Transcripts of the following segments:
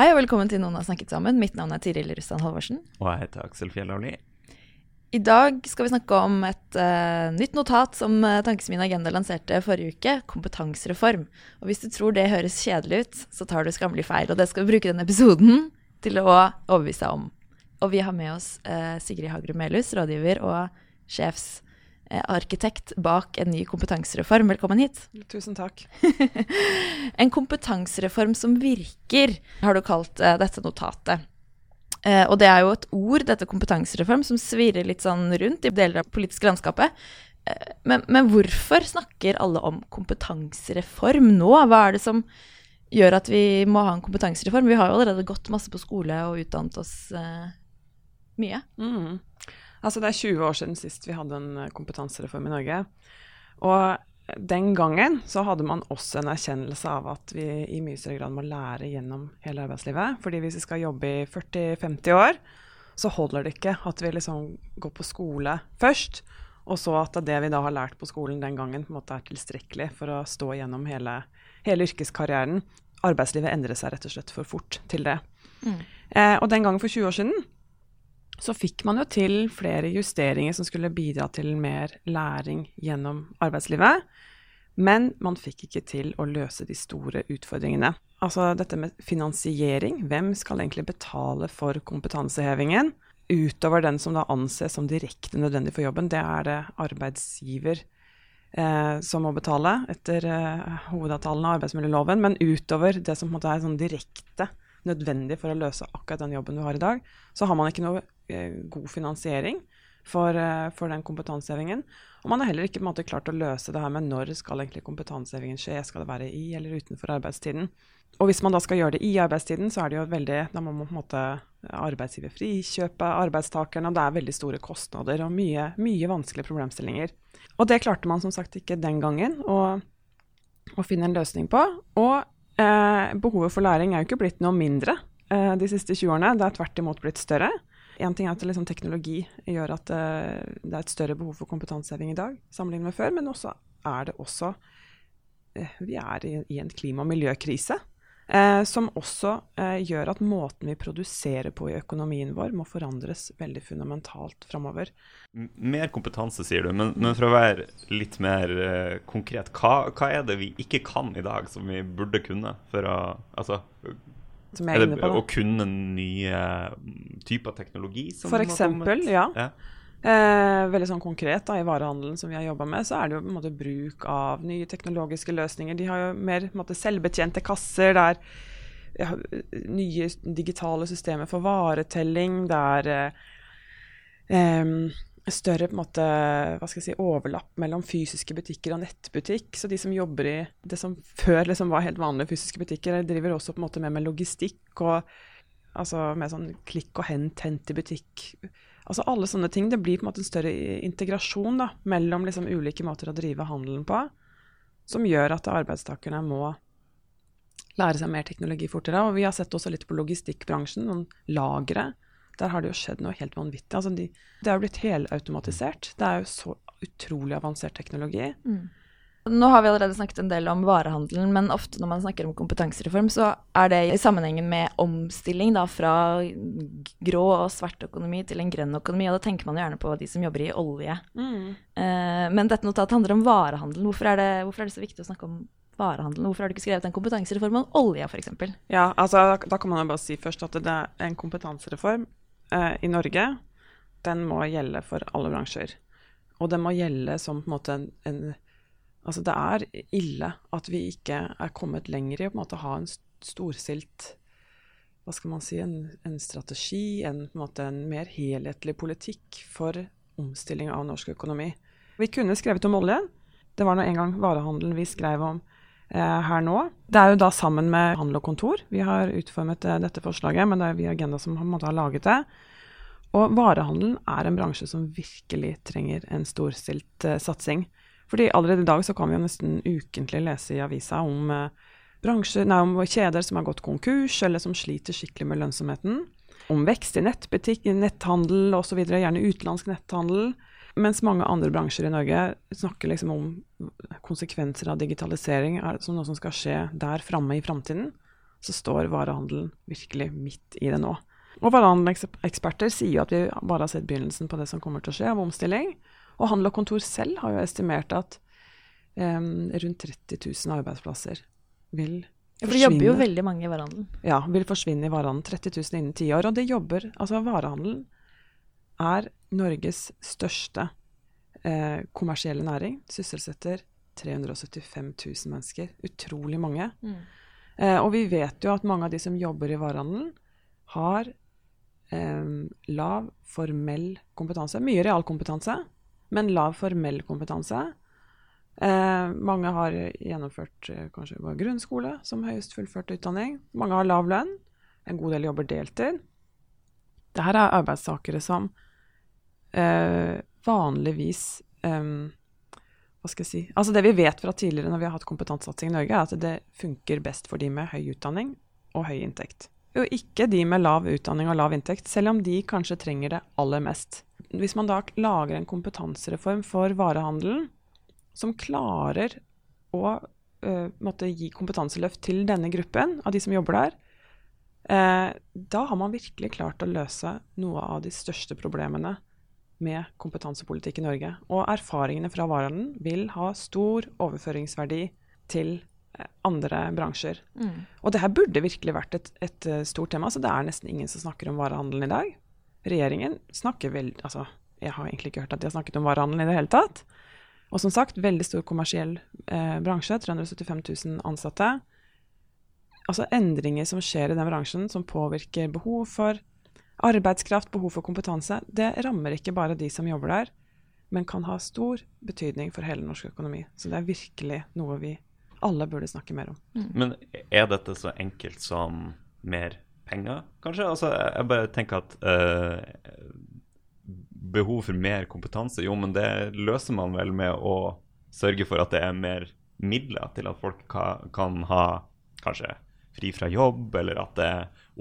Hei og velkommen til Noen har snakket sammen. Mitt navn er Tiril Rustan Halvorsen. Og jeg heter Aksel Fjellavli. I dag skal vi snakke om et uh, nytt notat som uh, Tankesmien Agenda lanserte forrige uke, kompetansereform. Og hvis du tror det høres kjedelig ut, så tar du skammelig feil. Og det skal vi bruke denne episoden til å overbevise deg om. Og vi har med oss uh, Sigrid Hagerup Melhus, rådgiver og sjefsarkitekt bak en ny kompetansereform. Velkommen hit. Tusen takk. En kompetansereform som virker, har du kalt eh, dette notatet. Eh, og det er jo et ord, dette kompetansereform, som svirrer litt sånn rundt i deler av politisk landskapet. Eh, men, men hvorfor snakker alle om kompetansereform nå? Hva er det som gjør at vi må ha en kompetansereform? Vi har jo allerede gått masse på skole og utdannet oss eh, mye. Mm. Altså, det er 20 år siden sist vi hadde en eh, kompetansereform i Norge. Og den gangen så hadde man også en erkjennelse av at vi i mye større grad må lære gjennom hele arbeidslivet. Fordi hvis vi skal jobbe i 40-50 år, så holder det ikke at vi liksom går på skole først, og så at det vi da har lært på skolen den gangen, på en måte er tilstrekkelig for å stå gjennom hele, hele yrkeskarrieren. Arbeidslivet endrer seg rett og slett for fort til det. Mm. Eh, og den gangen for 20 år siden så fikk man jo til flere justeringer som skulle bidra til mer læring gjennom arbeidslivet. Men man fikk ikke til å løse de store utfordringene. Altså dette med finansiering. Hvem skal egentlig betale for kompetansehevingen? Utover den som da anses som direkte nødvendig for jobben. Det er det arbeidsgiver eh, som må betale etter eh, hovedavtalen av arbeidsmiljøloven. Men utover det som på en måte er sånn direkte nødvendig for å løse akkurat den jobben du har i dag, så har man ikke noe eh, god finansiering for, eh, for, den kompetansehevingen. Og man har heller ikke måte, klart å løse det her med når skal egentlig kompetansehevingen skje. Skal det være i eller utenfor arbeidstiden? Og hvis man da skal gjøre det i arbeidstiden, så er det jo veldig Da må man på en måte arbeidsgiver frikjøpe arbeidstakerne, og det er veldig store kostnader og mye, mye vanskelige problemstillinger. Og det klarte man som sagt ikke den gangen å, å finne en løsning på. Og eh, behovet for læring er jo ikke blitt noe mindre eh, de siste 20 årene. Det er tvert imot blitt større. En ting er at liksom, teknologi gjør at eh, det er et større behov for kompetanseheving i dag sammenlignet med før, men også er det også uh, Vi er i, i, en klima- og miljøkrise. Uh, som også gjør at måten vi produserer på i økonomien vår, må forandres veldig fundamentalt framover. Mer kompetanse, sier du, men, men for å være litt mer konkret, hva, hva, er det vi ikke kan i dag som vi burde kunne? For å, altså, som er, er inne på. Å kunne nye typer teknologi? For eksempel, ja. ja. Eh, veldig sånn konkret da, I varehandelen som vi har jobba med, så er det jo på en måte bruk av nye teknologiske løsninger. De har jo mer måte, selvbetjente kasser. der ja, nye digitale systemer for varetelling. Det er eh, større på en måte, hva skal jeg si, overlapp mellom fysiske butikker og nettbutikk. Så de som jobber i det som før liksom var helt vanlige fysiske butikker, driver også på en måte med, med logistikk og altså med sånn klikk og hent, hent i butikk. Altså alle sånne ting. Det blir på en måte en større integrasjon da, mellom liksom ulike måter å drive handelen på, som gjør at arbeidstakerne må lære seg mer teknologi fortere. Og vi har sett også litt på logistikkbransjen, noen lagre der har det jo skjedd noe helt vanvittig. Altså de, det er jo blitt helautomatisert. Det er jo så utrolig avansert teknologi. Mm. Nå har vi allerede snakket en del om varehandelen, men ofte når man snakker om kompetansereform, så er det i sammenhengen med omstilling da, fra grå og svart økonomi til en grønn økonomi. Og da tenker man gjerne på de som jobber i olje. Mm. Eh, men dette notatet handler om varehandelen. Hvorfor er, det, hvorfor er det så viktig å snakke om varehandelen? Hvorfor har du ikke skrevet en kompetansereform om olje, f.eks.? Ja, altså, da kan man jo bare si først at det er en kompetansereform eh, i Norge, den må gjelde for alle bransjer. Og den må gjelde som på en måte en, en Altså, det er ille at vi ikke er kommet lenger i å på en måte ha en storstilt Hva skal man si En, en strategi, en, en, måte, en mer helhetlig politikk for omstilling av norsk økonomi. Vi kunne skrevet om olje. Det var nå en gang varehandelen vi skrev om eh, her nå. Det er jo da sammen med handel og kontor vi har utformet eh, dette forslaget, men det er vi i Agenda som måte, har laget det. Og varehandelen er en bransje som virkelig trenger en storstilt eh, satsing. Fordi allerede i dag så kan vi jo nesten ukentlig lese i avisa om, eh, bransjer, nei, om kjeder som har gått konkurs, eller som sliter skikkelig med lønnsomheten. Om vekst i nettbutikk, netthandel osv., gjerne utenlandsk netthandel. Mens mange andre bransjer i Norge snakker liksom om konsekvenser av digitalisering som noe som skal skje der framme i framtiden, så står varehandelen virkelig midt i det nå. Og varehandeleksperter sier jo at vi bare har sett begynnelsen på det som kommer til å skje av omstilling. Og Handel og Kontor selv har jo estimert at um, rundt 30 000 arbeidsplasser vil forsvinne. For det jobber jo veldig mange i varehandelen. Ja, vil forsvinne i varehandelen. 30 000 innen ti år. Og det jobber Altså, varehandelen er Norges største eh, kommersielle næring. Sysselsetter 375 000 mennesker. Utrolig mange. Mm. Eh, og vi vet jo at mange av de som jobber i varehandelen, har eh, lav formell kompetanse. Mye realkompetanse, men lav formell kompetanse. Eh, mange har gjennomført eh, kanskje bare grunnskole som høyest fullført utdanning. Mange har lav lønn. En god del jobber deltid. Dette er arbeidstakere som eh, vanligvis um, Hva skal jeg si Altså det vi vet fra tidligere når vi har hatt kompetansesatsing i Norge, er at det funker best for de med høy utdanning og høy inntekt. Og ikke de med lav utdanning og lav inntekt, selv om de kanskje trenger det aller mest. Hvis man da lager en kompetansereform for varehandelen som klarer å uh, måtte gi kompetanseløft til denne gruppen av de som jobber der, uh, da har man virkelig klart å løse noe av de største problemene med kompetansepolitikk i Norge. Og erfaringene fra varehandelen vil ha stor overføringsverdi til andre bransjer. Mm. Og det her burde virkelig vært et, et, eh, stort tema. så Det er nesten ingen som snakker om varehandelen i dag. Regjeringen snakker vel Altså, jeg har egentlig ikke hørt at de har snakket om varehandelen i det hele tatt. Og som sagt, veldig stor kommersiell eh, bransje. 375 000 ansatte. Altså endringer som skjer i den bransjen, som påvirker behov for Arbeidskraft, behov for kompetanse, det rammer ikke bare de som jobber der, men kan ha stor betydning for hele norsk økonomi. Så det er virkelig noe vi alle burde snakke mer om. Mm. Men er dette så enkelt som mer penger, kanskje? Altså, jeg bare tenker at uh, behov for mer kompetanse, jo, men det løser man vel med å sørge for at det er mer midler til at folk kan, kan ha kanskje fri fra jobb, eller at det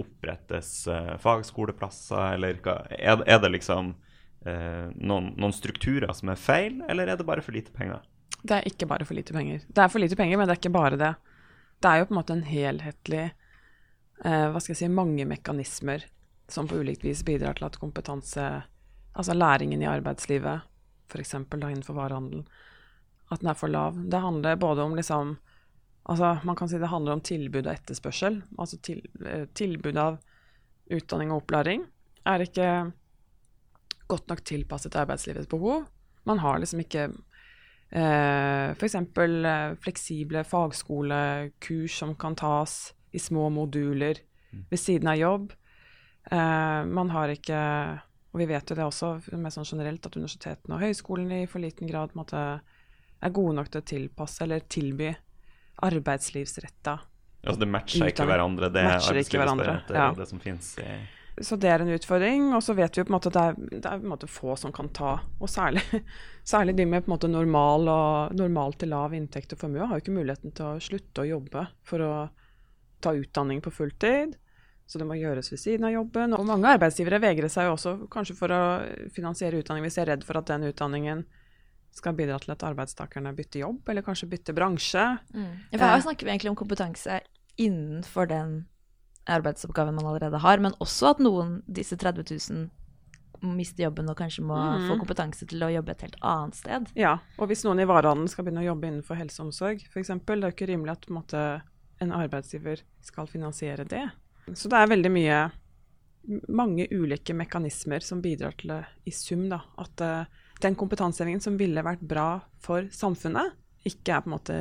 opprettes uh, fagskoleplasser, eller hva er, er det liksom uh, noen, noen, strukturer som er feil, eller er det bare for lite penger? Det er ikke bare for lite penger. Det er for lite penger, men det er ikke bare det. Det er jo på en måte en helhetlig eh, Hva skal jeg si Mange mekanismer som på ulikt vis bidrar til at kompetanse Altså læringen i arbeidslivet, f.eks. innenfor varehandel, at den er for lav. Det handler både om liksom Altså, man kan si det handler om tilbud og etterspørsel. Altså til, eh, tilbud av utdanning og opplæring er ikke godt nok tilpasset arbeidslivets behov. Man har liksom ikke eh, f.eks. Eh, fleksible fagskolekurs som kan tas i små moduler mm. ved siden av jobb. Eh, man har ikke Og vi vet jo det også mer sånn generelt, at universitetene og høyskolene i for liten grad måtte, er gode nok til å tilpasse eller tilby arbeidslivsretta Altså det matcher ikke hverandre, det er arbeidslivsretta, ja. det som finnes i så det er en utfordring. Og så vet vi på en måte at det er, det er måte få som kan ta. Og særlig, særlig de med på en måte normal, og, normal til lav inntekt og formue har jo ikke muligheten til å slutte å jobbe for å ta utdanning på fulltid. Så det må gjøres ved siden av jobben. Og mange arbeidsgivere vegrer seg jo også kanskje for å finansiere utdanning hvis de er redd for at den utdanningen skal bidra til at arbeidstakerne bytter jobb, eller kanskje bytter bransje. Mm. Ja, for her eh. snakker vi egentlig om kompetanse innenfor den arbeidsoppgaven man allerede har, men også at noen, disse 30 000, mister jobben og kanskje må mm. få kompetanse til å jobbe et helt annet sted. Ja, og hvis noen i varehandelen skal begynne å jobbe innenfor helse og omsorg, f.eks., det er jo ikke rimelig at en, måte, en arbeidsgiver skal finansiere det. Så det er veldig mye mange ulike mekanismer som bidrar til det i sum, da. At uh, den kompetansehevingen som ville vært bra for samfunnet, ikke er på en måte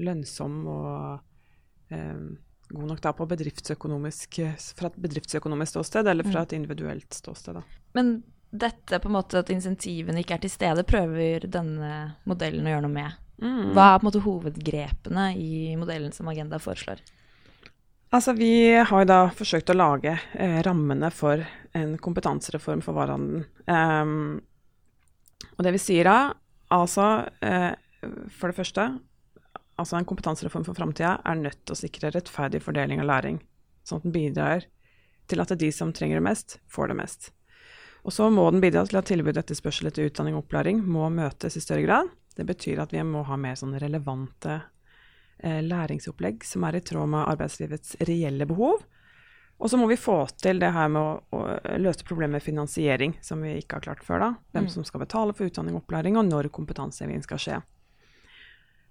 lønnsom og eh, god nok da på bedriftsøkonomisk, fra et bedriftsøkonomisk ståsted eller fra mm. et individuelt ståsted. Da. Men dette på en måte at insentivene ikke er til stede, prøver denne modellen å gjøre noe med. Mm. Hva er på en måte hovedgrepene i modellen som Agenda foreslår? Altså, vi har jo da forsøkt å lage eh, rammene for en kompetansereform for varehandelen. Um, og det vi sier da, altså eh, For det første, altså en kompetansereform for framtida er nødt til å sikre rettferdig fordeling av læring, sånn at den bidrar til at de som trenger det mest, får det mest. Og så må den bidra til at tilbud og etterspørsel etter utdanning og opplæring må møtes i større grad. Det betyr at vi må ha mer sånn relevante eh, læringsopplegg som er i tråd med arbeidslivets reelle behov. Og så må vi få til det her med å, å løse problemet med finansiering, som vi ikke har klart før. da. Hvem Mm. som skal betale for utdanning og opplæring, og når kompetanseheving skal skje.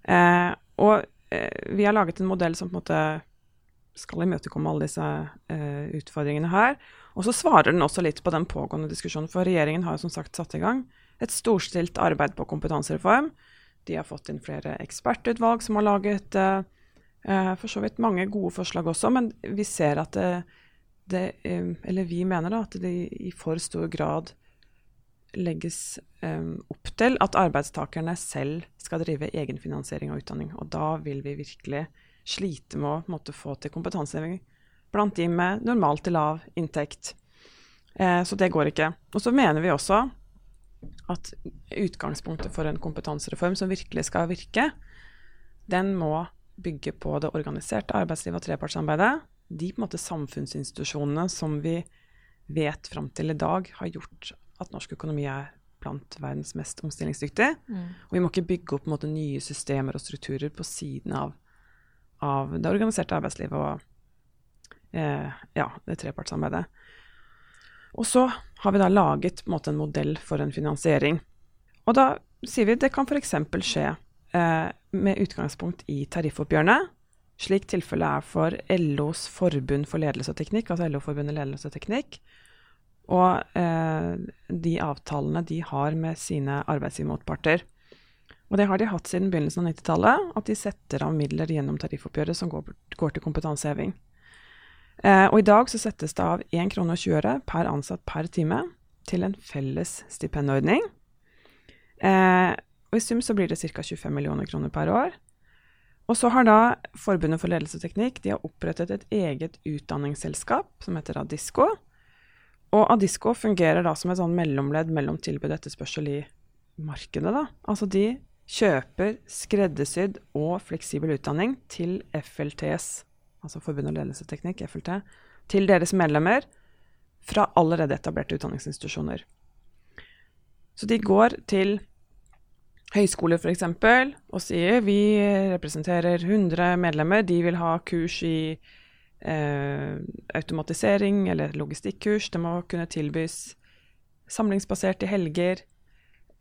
Eh, og eh, vi har laget en modell som på en måte skal imøtekomme alle disse eh, utfordringene her. Og så svarer den også litt på den pågående diskusjonen, for regjeringen har jo som sagt satt i gang et storstilt arbeid på kompetansereform. De har fått inn flere ekspertutvalg som har laget eh, for så vidt mange gode forslag også, men vi ser at det, det Eller vi mener da at det i for stor grad legges um, opp til at arbeidstakerne selv skal drive egenfinansiering av utdanning. Og da vil vi virkelig slite med å måtte få til kompetanseheving blant de med normal til lav inntekt. Eh, så det går ikke. Og så mener vi også at utgangspunktet for en kompetansereform som virkelig skal virke, den må bygge på det organiserte arbeidslivet og trepartssamarbeidet. De måte samfunnsinstitusjonene som vi vet fram til i dag har gjort at norsk økonomi er blant verdens mest omstillingsdyktige. Og vi må ikke bygge opp måte, nye systemer og strukturer på siden av, av det organiserte arbeidslivet og eh, ja, det trepartssamarbeidet. Og så har vi da laget på en, måte, en modell for en finansiering. Og da sier vi det kan f.eks. skje eh, med utgangspunkt i tariffoppgjørene, slik tilfellet er for LOs forbund for ledelse og teknikk, altså LO-forbundet ledelse og teknikk, og eh, de avtalene de har med sine arbeidsgivermotparter. Og det har de hatt siden begynnelsen av 90-tallet, at de setter av midler gjennom tariffoppgjøret som går, går til kompetanseheving. Eh, og i dag så settes det av 1 krone og 20 øre per ansatt per time til en felles stipendordning. Eh, og i sum så blir det ca. 25 millioner kroner per år. Og så har da Forbundet for ledelse og teknikk de har opprettet et eget utdanningsselskap som heter Adisko. Og Adisko fungerer da som et sånn mellomledd mellom tilbud og etterspørsel i markedet. da. Altså de kjøper skreddersydd og fleksibel utdanning til FLTS, altså Forbundet for og ledelsesteknikk, FLT, til deres medlemmer fra allerede etablerte utdanningsinstitusjoner. Så de går til høyskoler f.eks. og sier vi representerer 100 medlemmer, de vil ha kurs i eh, automatisering eller logistikkurs. Det må kunne tilbys samlingsbasert i helger,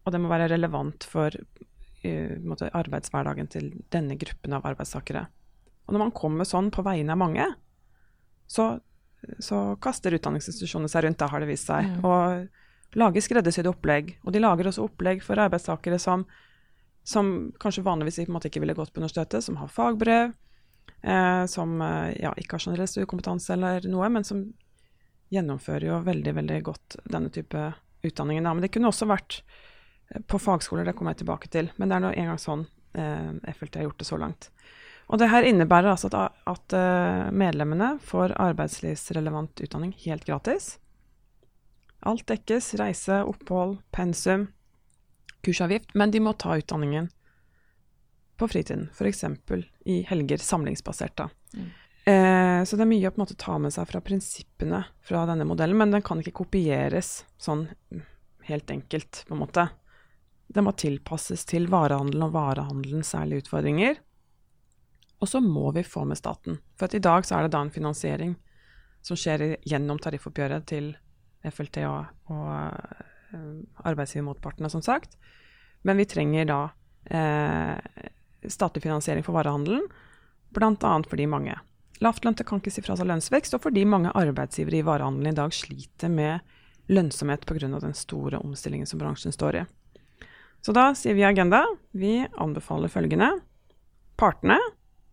og det må være relevant for eh, måte, arbeidshverdagen til denne gruppen av arbeidstakere. Og når man kommer sånn på vegne av mange, så, så kaster utdanningsinstitusjonene seg rundt, da har det vist seg. Mm. Og lager skreddersydde opplegg. Og de lager også opplegg for arbeidstakere som, som kanskje vanligvis ikke ville gått på universitetet, som har fagbrev, eh, som eh, ja, ikke har generell studiekompetanse eller noe, men som gjennomfører jo veldig, veldig godt denne type utdanninger. Da. Men det kunne også vært eh, på fagskoler, det kommer jeg tilbake til. Men det er nå engang sånn eh, FLT har gjort det så langt. Og det her innebærer altså at, at eh, medlemmene får arbeidslivsrelevant utdanning helt gratis. Alt dekkes, reise, opphold, pensum, kursavgift, men de må ta utdanningen på fritiden, f.eks. i helger, samlingsbasert. da. Mm. Eh, så det er mye å på en måte ta med seg fra prinsippene fra denne modellen, men den kan ikke kopieres sånn helt enkelt, på en måte. Den må tilpasses til varehandelen og varehandelens særlige utfordringer. Og så må vi få med staten. For i dag så er det da en finansiering som skjer gjennom tariffoppgjøret til FLT og, og eh, arbeidsgivermotpartene, som sagt. Men vi trenger da eh, statlig finansiering for varehandelen, bl.a. fordi mange lavtlønte kan ikke si fra seg lønnsvekst, og fordi mange arbeidsgivere i varehandelen i dag sliter med lønnsomhet pga. den store omstillingen som bransjen står i. Så da sier vi Agenda vi anbefaler følgende. Partene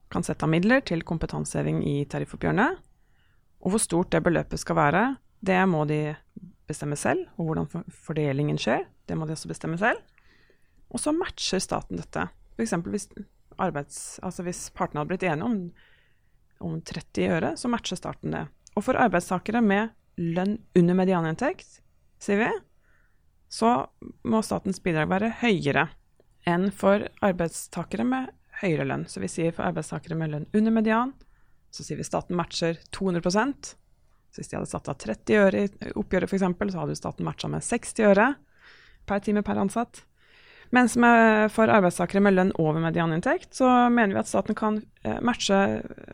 kan sette av midler til kompetanseheving i tariffoppgjørene. Og hvor stort det beløpet skal være, det må de bestemme selv, og hvordan fordelingen skjer. Det må de også bestemme selv. Og så matcher staten dette. F.eks. Hvis, altså hvis partene hadde blitt enige om, om 30 øre, så matcher starten det. Og for arbeidstakere med lønn under medianinntekt, sier vi, så må statens bidrag være høyere enn for arbeidstakere med høyere lønn. Så vi sier for arbeidstakere med lønn under median, så sier vi staten matcher 200 Så hvis de hadde satt av 30 øre i oppgjøret f.eks., så hadde staten matcha med 60 øre per time per ansatt. Mens med, for arbeidstakere med lønn over medianinntekt, så mener vi at staten kan eh, matche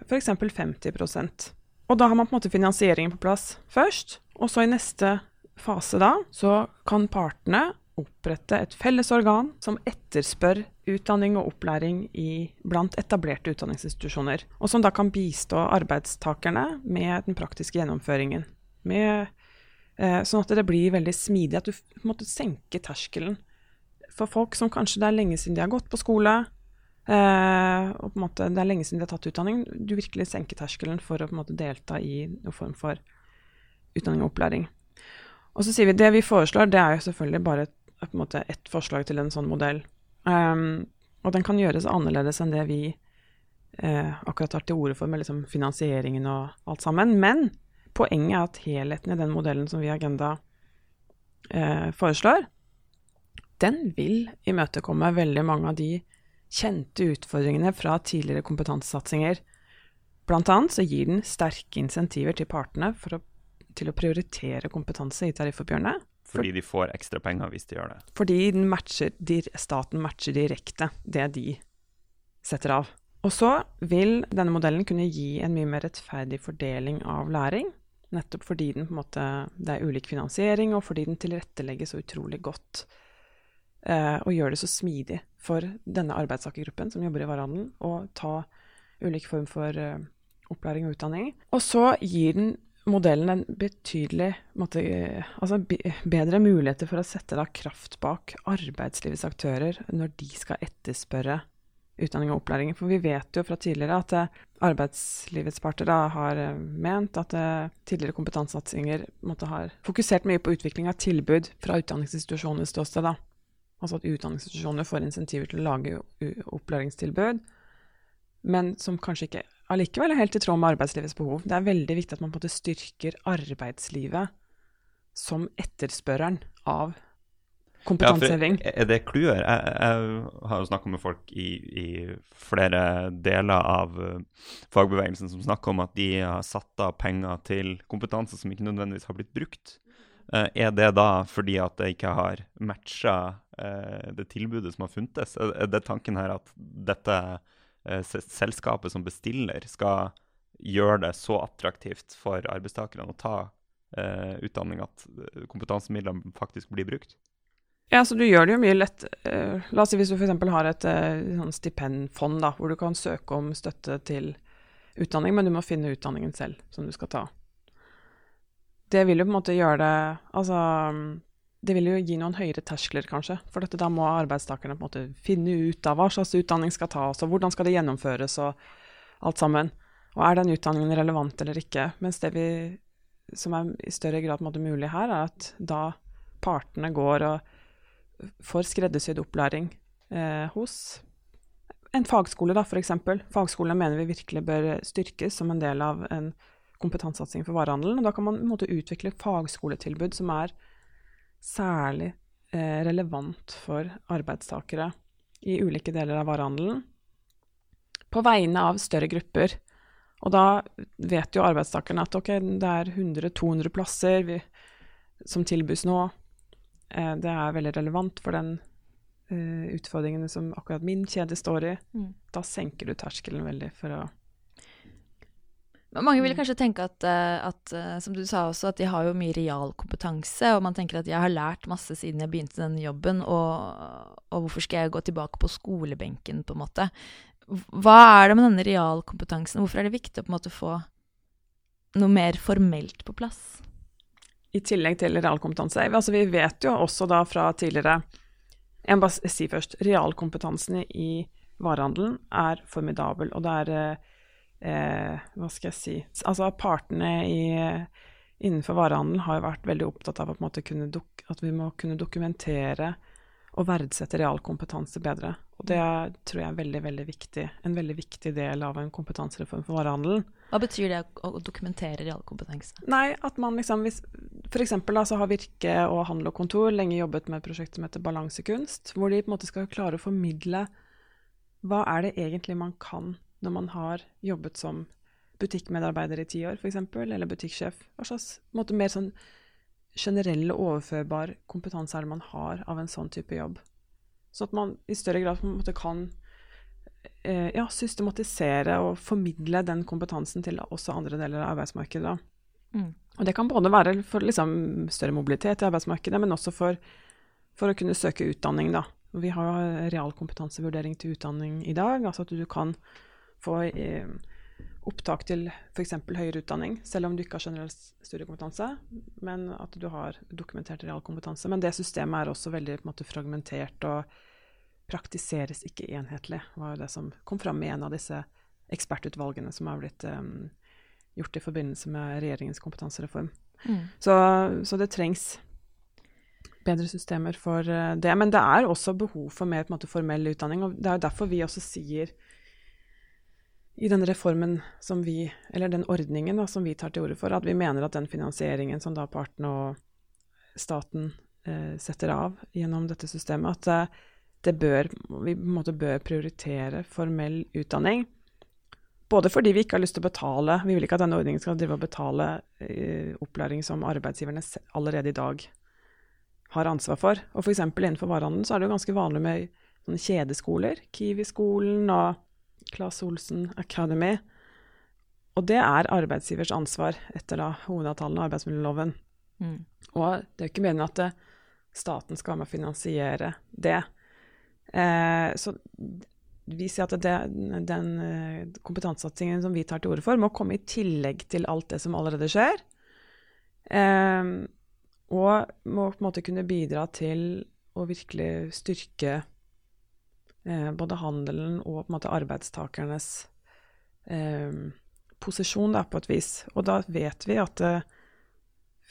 f.eks. 50% Og da har man på en måte finansieringen på plass først, og så i neste fase da, så kan partene opprette et felles organ som etterspør utdanning og opplæring i, blant etablerte utdanningsinstitusjoner, og som da kan bistå arbeidstakerne med den praktiske gjennomføringen. Med, eh, sånn at det blir veldig smidig, at du på en måte senker terskelen for folk som kanskje det er lenge siden de har gått på skole, eh, og på en måte det er lenge siden de har tatt utdanning. Du virkelig senker terskelen for å på en måte delta i noen form for utdanning og opplæring. Og så sier vi det vi foreslår, det er jo selvfølgelig bare et, på en måte ett forslag til en sånn modell. Um, og den kan gjøres annerledes enn det vi eh, akkurat tar til orde for med liksom finansieringen og alt sammen. Men poenget er at helheten i den modellen som vi i Agenda eh, foreslår, den vil imøtekomme veldig mange av de kjente utfordringene fra tidligere kompetansesatsinger. Blant annet så gir den sterke insentiver til partene for å, til å prioritere kompetanse i tariffoppgjørene. Fordi de får ekstra penger hvis de gjør det. Fordi den matcher, de, staten matcher direkte det de setter av. Og så vil denne modellen kunne gi en mye mer rettferdig fordeling av læring. Nettopp fordi den måte, det er ulik finansiering, og fordi den tilrettelegges så utrolig godt. Eh, og gjør det så smidig for denne arbeidstakergruppen som jobber i varehandelen, å ta ulik form for eh, opplæring og utdanning. Og så gir den modellen en betydelig måtte, eh, altså bedre muligheter for å sette da kraft bak arbeidslivets aktører når de skal etterspørre utdanning og opplæring. For vi vet jo fra tidligere at arbeidslivets parter da har ment at tidligere kompetansesatsinger har fokusert mye på utvikling av tilbud fra utdanningsinstitusjonenes ståsted. da. Altså at utdanningsinstitusjoner får insentiver til å lage opplæringstilbud, men som kanskje ikke allikevel er helt i tråd med arbeidslivets behov. Det er veldig viktig at man på en måte styrker arbeidslivet som etterspørreren av kompetanseheving. Ja, er det clouet? Jeg, jeg har jo snakka med folk i, i flere deler av uh, fagbevegelsen som snakker om at de har satt av penger til kompetanse som ikke nødvendigvis har blitt brukt. Eh, er det da fordi at det ikke har matcha eh, det tilbudet som har funtes? Er, det tanken her at dette eh, selskapet som bestiller, skal gjøre det så attraktivt for arbeidstakerne å ta utdanning at kompetansemidlene faktisk blir brukt? Ja, så du gjør det jo mye lett La oss si hvis du f.eks. har et sånn stipendfond hvor du kan søke om støtte til utdanning, men du må finne utdanningen selv som du skal ta. Det vil jo på en måte gjøre det Altså det vil jo gi noen høyere terskler, kanskje. For dette, da må arbeidstakerne på en måte finne ut av hva slags utdanning skal tas, og hvordan skal det gjennomføres, og alt sammen. Og er den utdanningen relevant eller ikke? Mens det vi, som er i større grad måte mulig her, er at da partene går og får skreddersydd opplæring eh, hos en fagskole, da, f.eks. Fagskolene mener vi virkelig bør styrkes som en del av en kompetansesatsing for varehandelen. Og da kan man måte utvikle fagskoletilbud som er særlig eh, relevant for arbeidstakere i ulike deler av varehandelen, på vegne av større grupper. Og da vet jo arbeidstakerne at ok, det er 100-200 plasser vi, som tilbys nå. Eh, det er veldig relevant for den eh, utfordringen som akkurat min kjede står i. Mm. Da senker du terskelen veldig for å Mange vil kanskje tenke at, eh, at, eh, som du sa også, at de har jo mye realkompetanse, og man tenker at jeg har lært masse siden jeg begynte denne jobben, og, og hvorfor skal jeg gå tilbake på skolebenken, på en måte. Hva er det med denne realkompetansen? Hvorfor er det viktig å på en måte få noe mer formelt på plass? I tillegg til realkompetanse. Altså, vi vet jo også da fra tidligere Jeg må bare si først. Realkompetansen i varehandelen er formidabel. Og det er eh, Hva skal jeg si Altså partene i, innenfor varehandelen har jo vært veldig opptatt av at, at vi må kunne dokumentere og verdsette realkompetanse bedre. Og det tror jeg er veldig, veldig viktig. En veldig viktig del av en kompetansereform for varehandelen. Hva betyr det å dokumentere realkompetanse? Nei, at man liksom hvis F.eks. så har Virke og Handel og Kontor lenge jobbet med et prosjekt som heter Balansekunst, hvor de på en måte skal klare å formidle hva er det egentlig man kan når man har jobbet som butikkmedarbeider i ti år, f.eks., eller butikksjef. Hva slags måte, mer sånn generell og overførbar kompetanse er det man har av en sånn type jobb? Så at man i større grad måte kan eh, ja, systematisere og formidle den kompetansen til også andre deler av arbeidsmarkedet. Mm. Og det kan både være for liksom, større mobilitet i arbeidsmarkedet, men også for, for, å kunne søke utdanning. Da. Vi har realkompetansevurdering til utdanning i dag, altså at du kan få eh, opptak til f.eks. høyere utdanning, selv om du ikke har generell studiekompetanse, men at du har dokumentert realkompetanse. Men det systemet er også veldig måte, fragmentert og praktiseres ikke enhetlig. Var jo det som kom fram i en av disse ekspertutvalgene som har blitt um, gjort i forbindelse med regjeringens kompetansereform. Mm. Så, så, det trengs bedre systemer for uh, det. Men det er også behov for mer måte, formell utdanning. og Det er jo derfor vi også sier i den reformen som vi, eller den ordningen da, som vi tar til orde for, at vi mener at den finansieringen som da partene og staten eh, setter av gjennom dette systemet, at eh, det bør, vi på en måte bør prioritere formell utdanning. Både fordi vi ikke har lyst til å betale Vi vil ikke at denne ordningen skal drive og betale eh, opplæring som arbeidsgiverne allerede i dag har ansvar for. Og f.eks. innenfor varehandelen så er det jo ganske vanlig med kjedeskoler. Kiwi-skolen og Claes Olsen Academy. Og det er arbeidsgivers ansvar etter da hovedavtalen og arbeidsmiljøloven. Mm. Og det er jo ikke meningen at eh, staten skal være med å finansiere det. Eh, så vi sier at det, den eh, kompetansesatsingen som vi tar til orde for, må komme i tillegg til alt det som allerede skjer. Eh, og må på en måte kunne bidra til å virkelig styrke både handelen og på en måte arbeidstakernes eh, posisjon, da, på et vis. Og da vet vi at eh,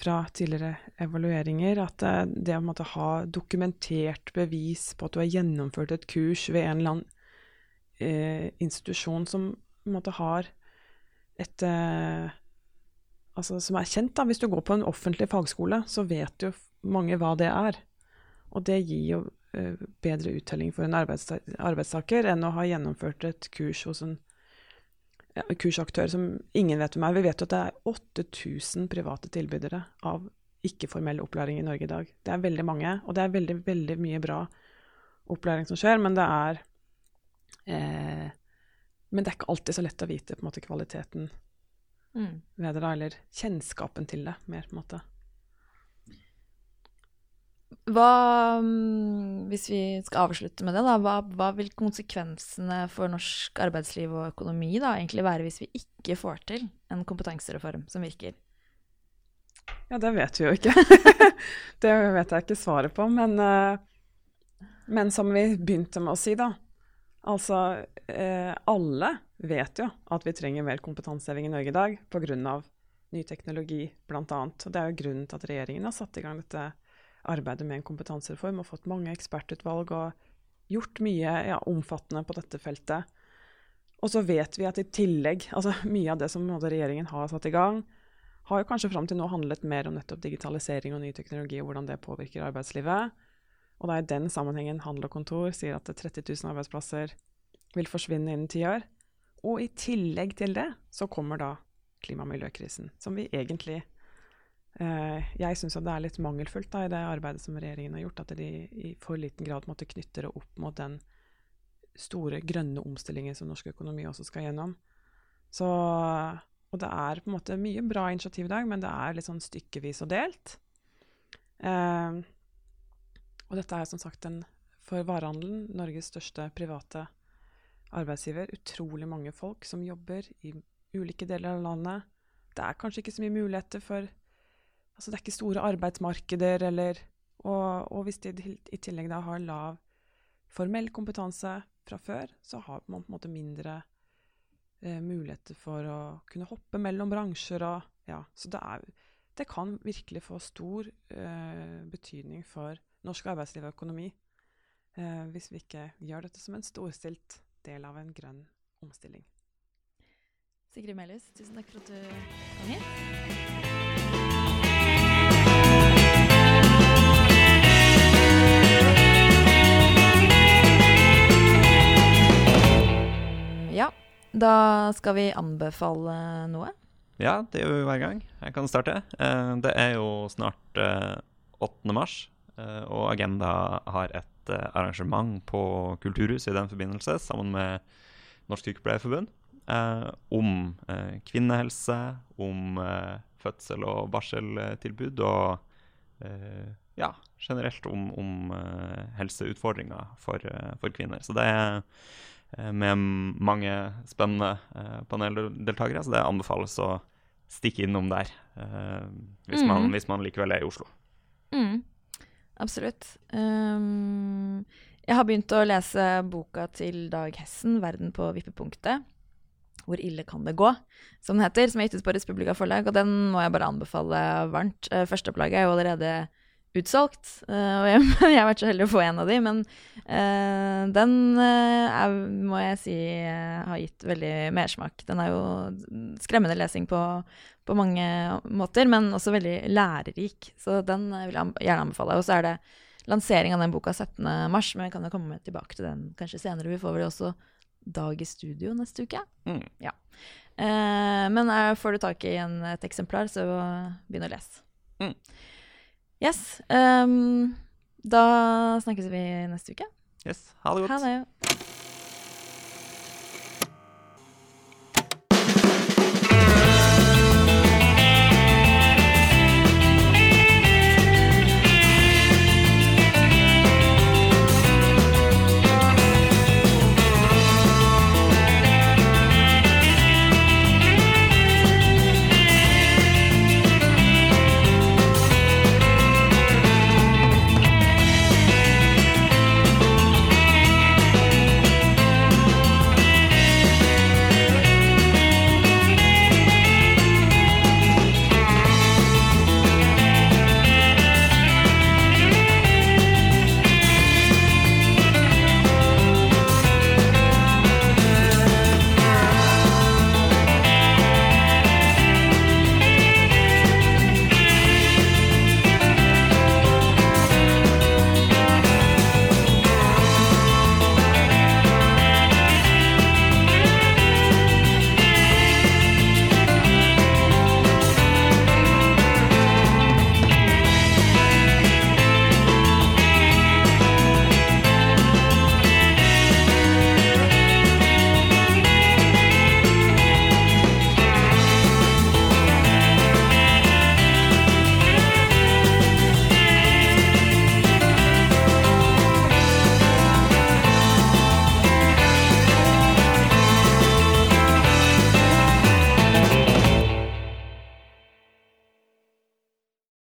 fra tidligere evalueringer at eh, det å måtte ha dokumentert bevis på at du har gjennomført et kurs ved en eller annen eh, institusjon som måtte har et eh, Altså som er kjent, da. Hvis du går på en offentlig fagskole, så vet jo mange hva det er. Og det gir jo Eh, bedre uttelling for en arbeidstaker enn å ha gjennomført et kurs hos en ja, kursaktør som ingen vet hvem er. Vi vet jo at det er 8000 private tilbydere av ikke-formell opplæring i Norge i dag. Det er veldig mange, og det er veldig, veldig mye bra opplæring som skjer, men det er eh, Men det er ikke alltid så lett å vite på en måte kvaliteten mm. ved det, eller kjennskapen til det, mer på en måte. Hva, mm, hvis vi skal avslutte med det, da, hva, hva, vil konsekvensene for norsk arbeidsliv og økonomi da, egentlig være hvis vi ikke får til en kompetansereform som virker? Ja, det vet vi jo ikke. det vet jeg ikke svaret på. Men, eh, men, som vi begynte med å si, da. Altså, eh, alle vet jo at vi trenger mer kompetanseheving i Norge i dag pga. ny teknologi, bl.a. Og det er jo grunnen til at regjeringen har satt i gang dette arbeidet med en kompetansereform og fått mange ekspertutvalg og gjort mye ja, omfattende på dette feltet. Og så vet vi at i tillegg, altså mye av det som regjeringen har satt i gang, har jo kanskje fram til nå handlet mer om nettopp digitalisering og ny teknologi og hvordan det påvirker arbeidslivet. Og det er i den sammenhengen Handel og Kontor sier at 30 000 arbeidsplasser vil forsvinne innen ti år. Og i tillegg til det så kommer da klima- og miljøkrisen, som vi egentlig jeg syns det er litt mangelfullt da, i det arbeidet som regjeringen har gjort, at de i for liten grad måtte knytte det opp mot den store grønne omstillingen som norsk økonomi også skal gjennom. Så, og det er på en måte mye bra initiativ i dag, men det er litt sånn stykkevis og delt. Eh, og dette er som sagt en, for varehandelen Norges største private arbeidsgiver. Utrolig mange folk som jobber i ulike deler av landet. Det er kanskje ikke så mye muligheter for Altså det er ikke store arbeidsmarkeder eller Og, og hvis de i tillegg da har lav formell kompetanse fra før, så har man på en måte mindre eh, muligheter for å kunne hoppe mellom bransjer og Ja, så det er, det kan virkelig få stor eh, betydning for norsk arbeidsliv og økonomi eh, hvis vi ikke gjør dette som en storstilt del av en grønn omstilling. Sigrid Melhus, tusen takk for at du kom hit. Da skal vi anbefale noe. Ja, det gjør vi hver gang. Jeg kan starte. Eh, Det er jo snart eh, 8. mars, eh, og Agenda har et eh, arrangement på Kulturhuset i den forbindelse, sammen med Norsk Sykepleierforbund, eh, om eh, kvinnehelse, om eh, fødsel- og barseltilbud, og eh, ja, generelt om, om eh, helseutfordringer for, eh, for kvinner. Så det er eh, med mange spennende paneldeltakere, så det anbefales å stikke innom der hvis, man, Mhm. hvis man likevel er i Oslo. Mm, absolutt. Um, jeg har begynt å lese boka til Dag Hessen, 'Verden på vippepunktet'. Hvor ille kan det gå, som den heter. Som er gitt ut på Respublika forlag. Og den må jeg bare anbefale varmt. Førsteopplaget er jo allerede utsolgt, eh, og jeg, jeg har vært så heldig å få en av de, men uh, den uh, er, må jeg si uh, har gitt veldig mersmak. Den er jo skremmende lesing på, på mange måter, men også veldig lærerik. Så den vil jeg gjerne anbefale. Og så er det lansering av den boka 17. mars, men vi kan jo komme tilbake til den kanskje senere. Vi får vel også dag i studio neste uke. Mm. Ja. Men får du tak i en, et eksemplar, så begynn å lese. Mm. Yes. Um, da snakkes vi neste uke. Yes, ha det godt. Ha det.